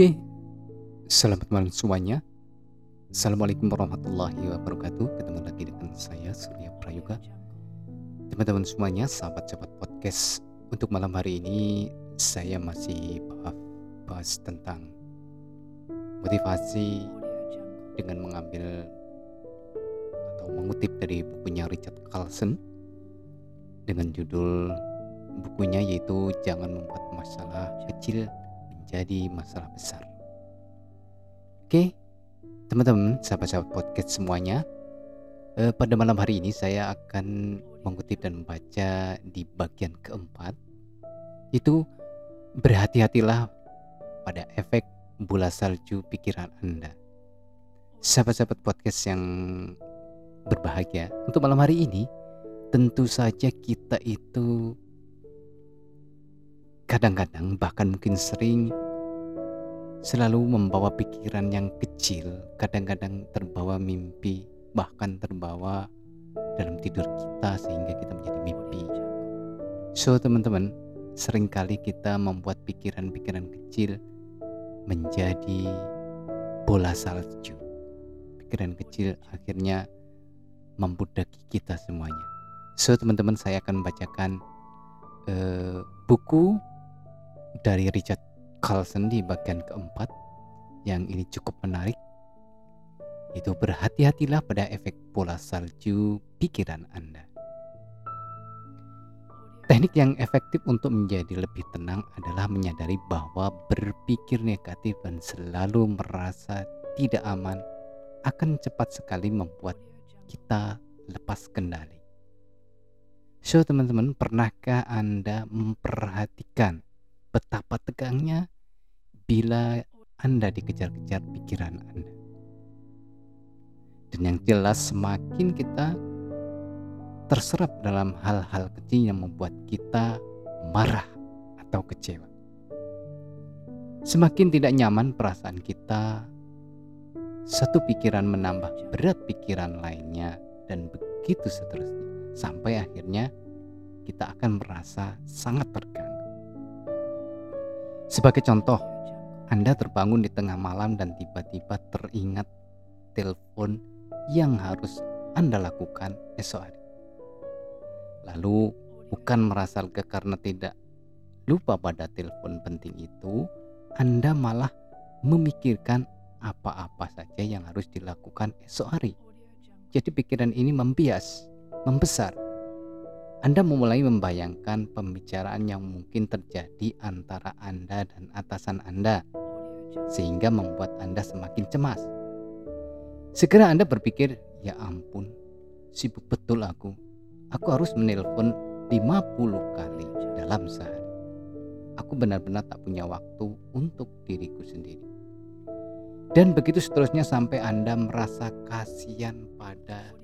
Oke, selamat malam semuanya. Assalamualaikum warahmatullahi wabarakatuh. Ketemu lagi dengan saya Surya Prayoga. Teman-teman semuanya, sahabat-sahabat podcast. Untuk malam hari ini saya masih bahas, tentang motivasi dengan mengambil atau mengutip dari bukunya Richard Carlson dengan judul bukunya yaitu Jangan Membuat Masalah Kecil Menjadi Masalah Besar. Oke, teman-teman, sahabat-sahabat podcast semuanya, eh, pada malam hari ini saya akan mengutip dan membaca di bagian keempat, itu berhati-hatilah pada efek bola salju pikiran Anda. Sahabat-sahabat podcast yang berbahagia, untuk malam hari ini tentu saja kita itu kadang-kadang bahkan mungkin sering selalu membawa pikiran yang kecil, kadang-kadang terbawa mimpi, bahkan terbawa dalam tidur kita sehingga kita menjadi mimpi. So teman-teman, sering kali kita membuat pikiran-pikiran kecil menjadi bola salju. Pikiran kecil akhirnya membudaki kita semuanya. So teman-teman, saya akan membacakan uh, buku dari Richard Carlson di bagian keempat yang ini cukup menarik itu berhati-hatilah pada efek bola salju pikiran Anda. Teknik yang efektif untuk menjadi lebih tenang adalah menyadari bahwa berpikir negatif dan selalu merasa tidak aman akan cepat sekali membuat kita lepas kendali. So teman-teman, pernahkah Anda memperhatikan betapa tegangnya bila Anda dikejar-kejar pikiran Anda? Dan yang jelas semakin kita terserap dalam hal-hal kecil yang membuat kita marah atau kecewa. Semakin tidak nyaman perasaan kita, satu pikiran menambah berat pikiran lainnya dan begitu seterusnya. Sampai akhirnya kita akan merasa sangat terganggu. Sebagai contoh, Anda terbangun di tengah malam dan tiba-tiba teringat telepon yang harus Anda lakukan esok hari. Lalu bukan merasa lega karena tidak lupa pada telepon penting itu, Anda malah memikirkan apa-apa saja yang harus dilakukan esok hari. Jadi pikiran ini membias, membesar. Anda memulai membayangkan pembicaraan yang mungkin terjadi antara Anda dan atasan Anda, sehingga membuat Anda semakin cemas. Segera Anda berpikir, ya ampun, sibuk betul aku Aku harus menelpon 50 kali dalam sehari. Aku benar-benar tak punya waktu untuk diriku sendiri. Dan begitu seterusnya sampai Anda merasa kasihan pada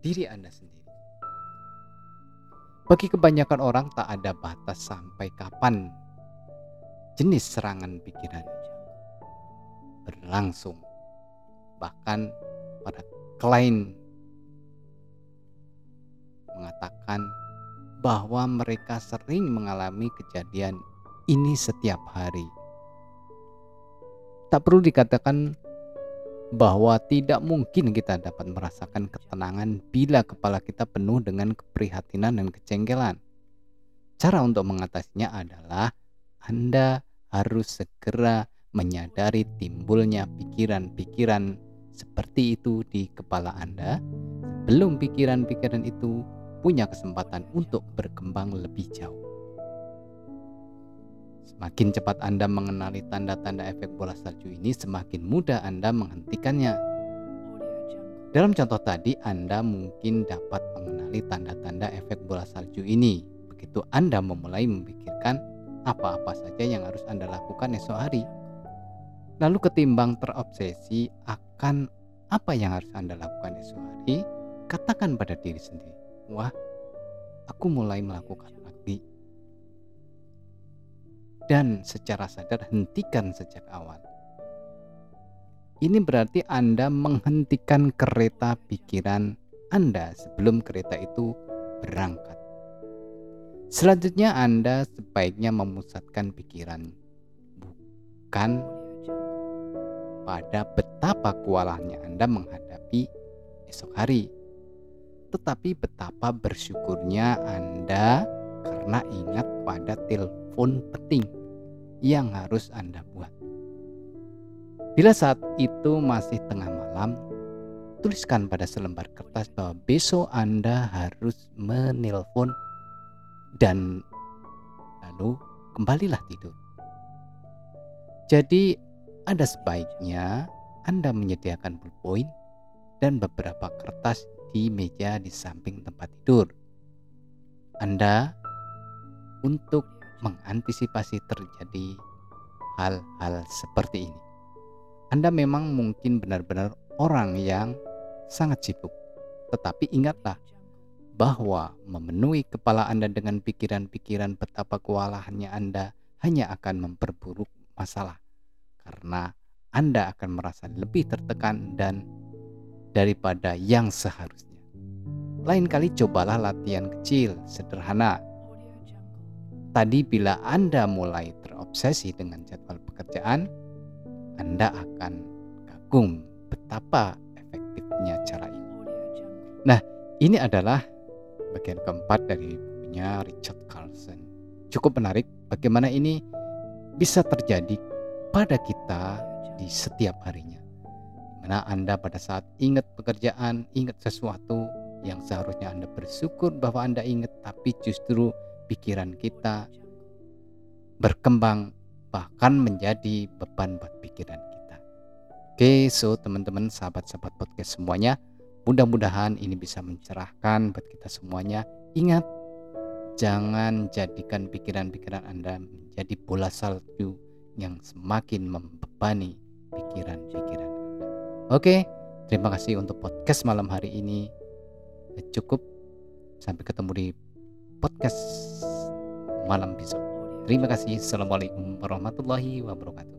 diri Anda sendiri. Bagi kebanyakan orang tak ada batas sampai kapan jenis serangan pikiran berlangsung. Bahkan pada klien mengatakan bahwa mereka sering mengalami kejadian ini setiap hari. Tak perlu dikatakan bahwa tidak mungkin kita dapat merasakan ketenangan bila kepala kita penuh dengan keprihatinan dan kecengkelan. Cara untuk mengatasinya adalah Anda harus segera menyadari timbulnya pikiran-pikiran seperti itu di kepala Anda sebelum pikiran-pikiran itu punya kesempatan untuk berkembang lebih jauh. Semakin cepat Anda mengenali tanda-tanda efek bola salju ini, semakin mudah Anda menghentikannya. Dalam contoh tadi, Anda mungkin dapat mengenali tanda-tanda efek bola salju ini. Begitu Anda memulai memikirkan apa-apa saja yang harus Anda lakukan esok hari. Lalu ketimbang terobsesi akan apa yang harus Anda lakukan esok hari, katakan pada diri sendiri, wah aku mulai melakukan lagi dan secara sadar hentikan sejak awal ini berarti Anda menghentikan kereta pikiran Anda sebelum kereta itu berangkat. Selanjutnya Anda sebaiknya memusatkan pikiran bukan pada betapa kewalahannya Anda menghadapi esok hari, tetapi betapa bersyukurnya Anda karena ingat pada telepon penting yang harus Anda buat. Bila saat itu masih tengah malam, tuliskan pada selembar kertas bahwa besok Anda harus menelpon dan lalu kembalilah tidur. Jadi ada sebaiknya Anda menyediakan pulpoin dan beberapa kertas di meja di samping tempat tidur. Anda untuk mengantisipasi terjadi hal-hal seperti ini. Anda memang mungkin benar-benar orang yang sangat sibuk, tetapi ingatlah bahwa memenuhi kepala Anda dengan pikiran-pikiran betapa kewalahannya Anda hanya akan memperburuk masalah karena Anda akan merasa lebih tertekan dan daripada yang seharusnya. Lain kali cobalah latihan kecil, sederhana. Tadi bila Anda mulai terobsesi dengan jadwal pekerjaan, Anda akan kagum betapa efektifnya cara ini. Nah, ini adalah bagian keempat dari bukunya Richard Carlson. Cukup menarik bagaimana ini bisa terjadi pada kita di setiap harinya. Mana Anda pada saat ingat pekerjaan, ingat sesuatu yang seharusnya Anda bersyukur bahwa Anda ingat, tapi justru pikiran kita berkembang bahkan menjadi beban buat pikiran kita. Oke, so teman-teman, sahabat-sahabat podcast semuanya, mudah-mudahan ini bisa mencerahkan buat kita semuanya. Ingat, jangan jadikan pikiran-pikiran Anda menjadi bola salju yang semakin membebani pikiran-pikiran Oke, terima kasih untuk podcast malam hari ini. Cukup. Sampai ketemu di podcast malam besok. Terima kasih. Assalamualaikum warahmatullahi wabarakatuh.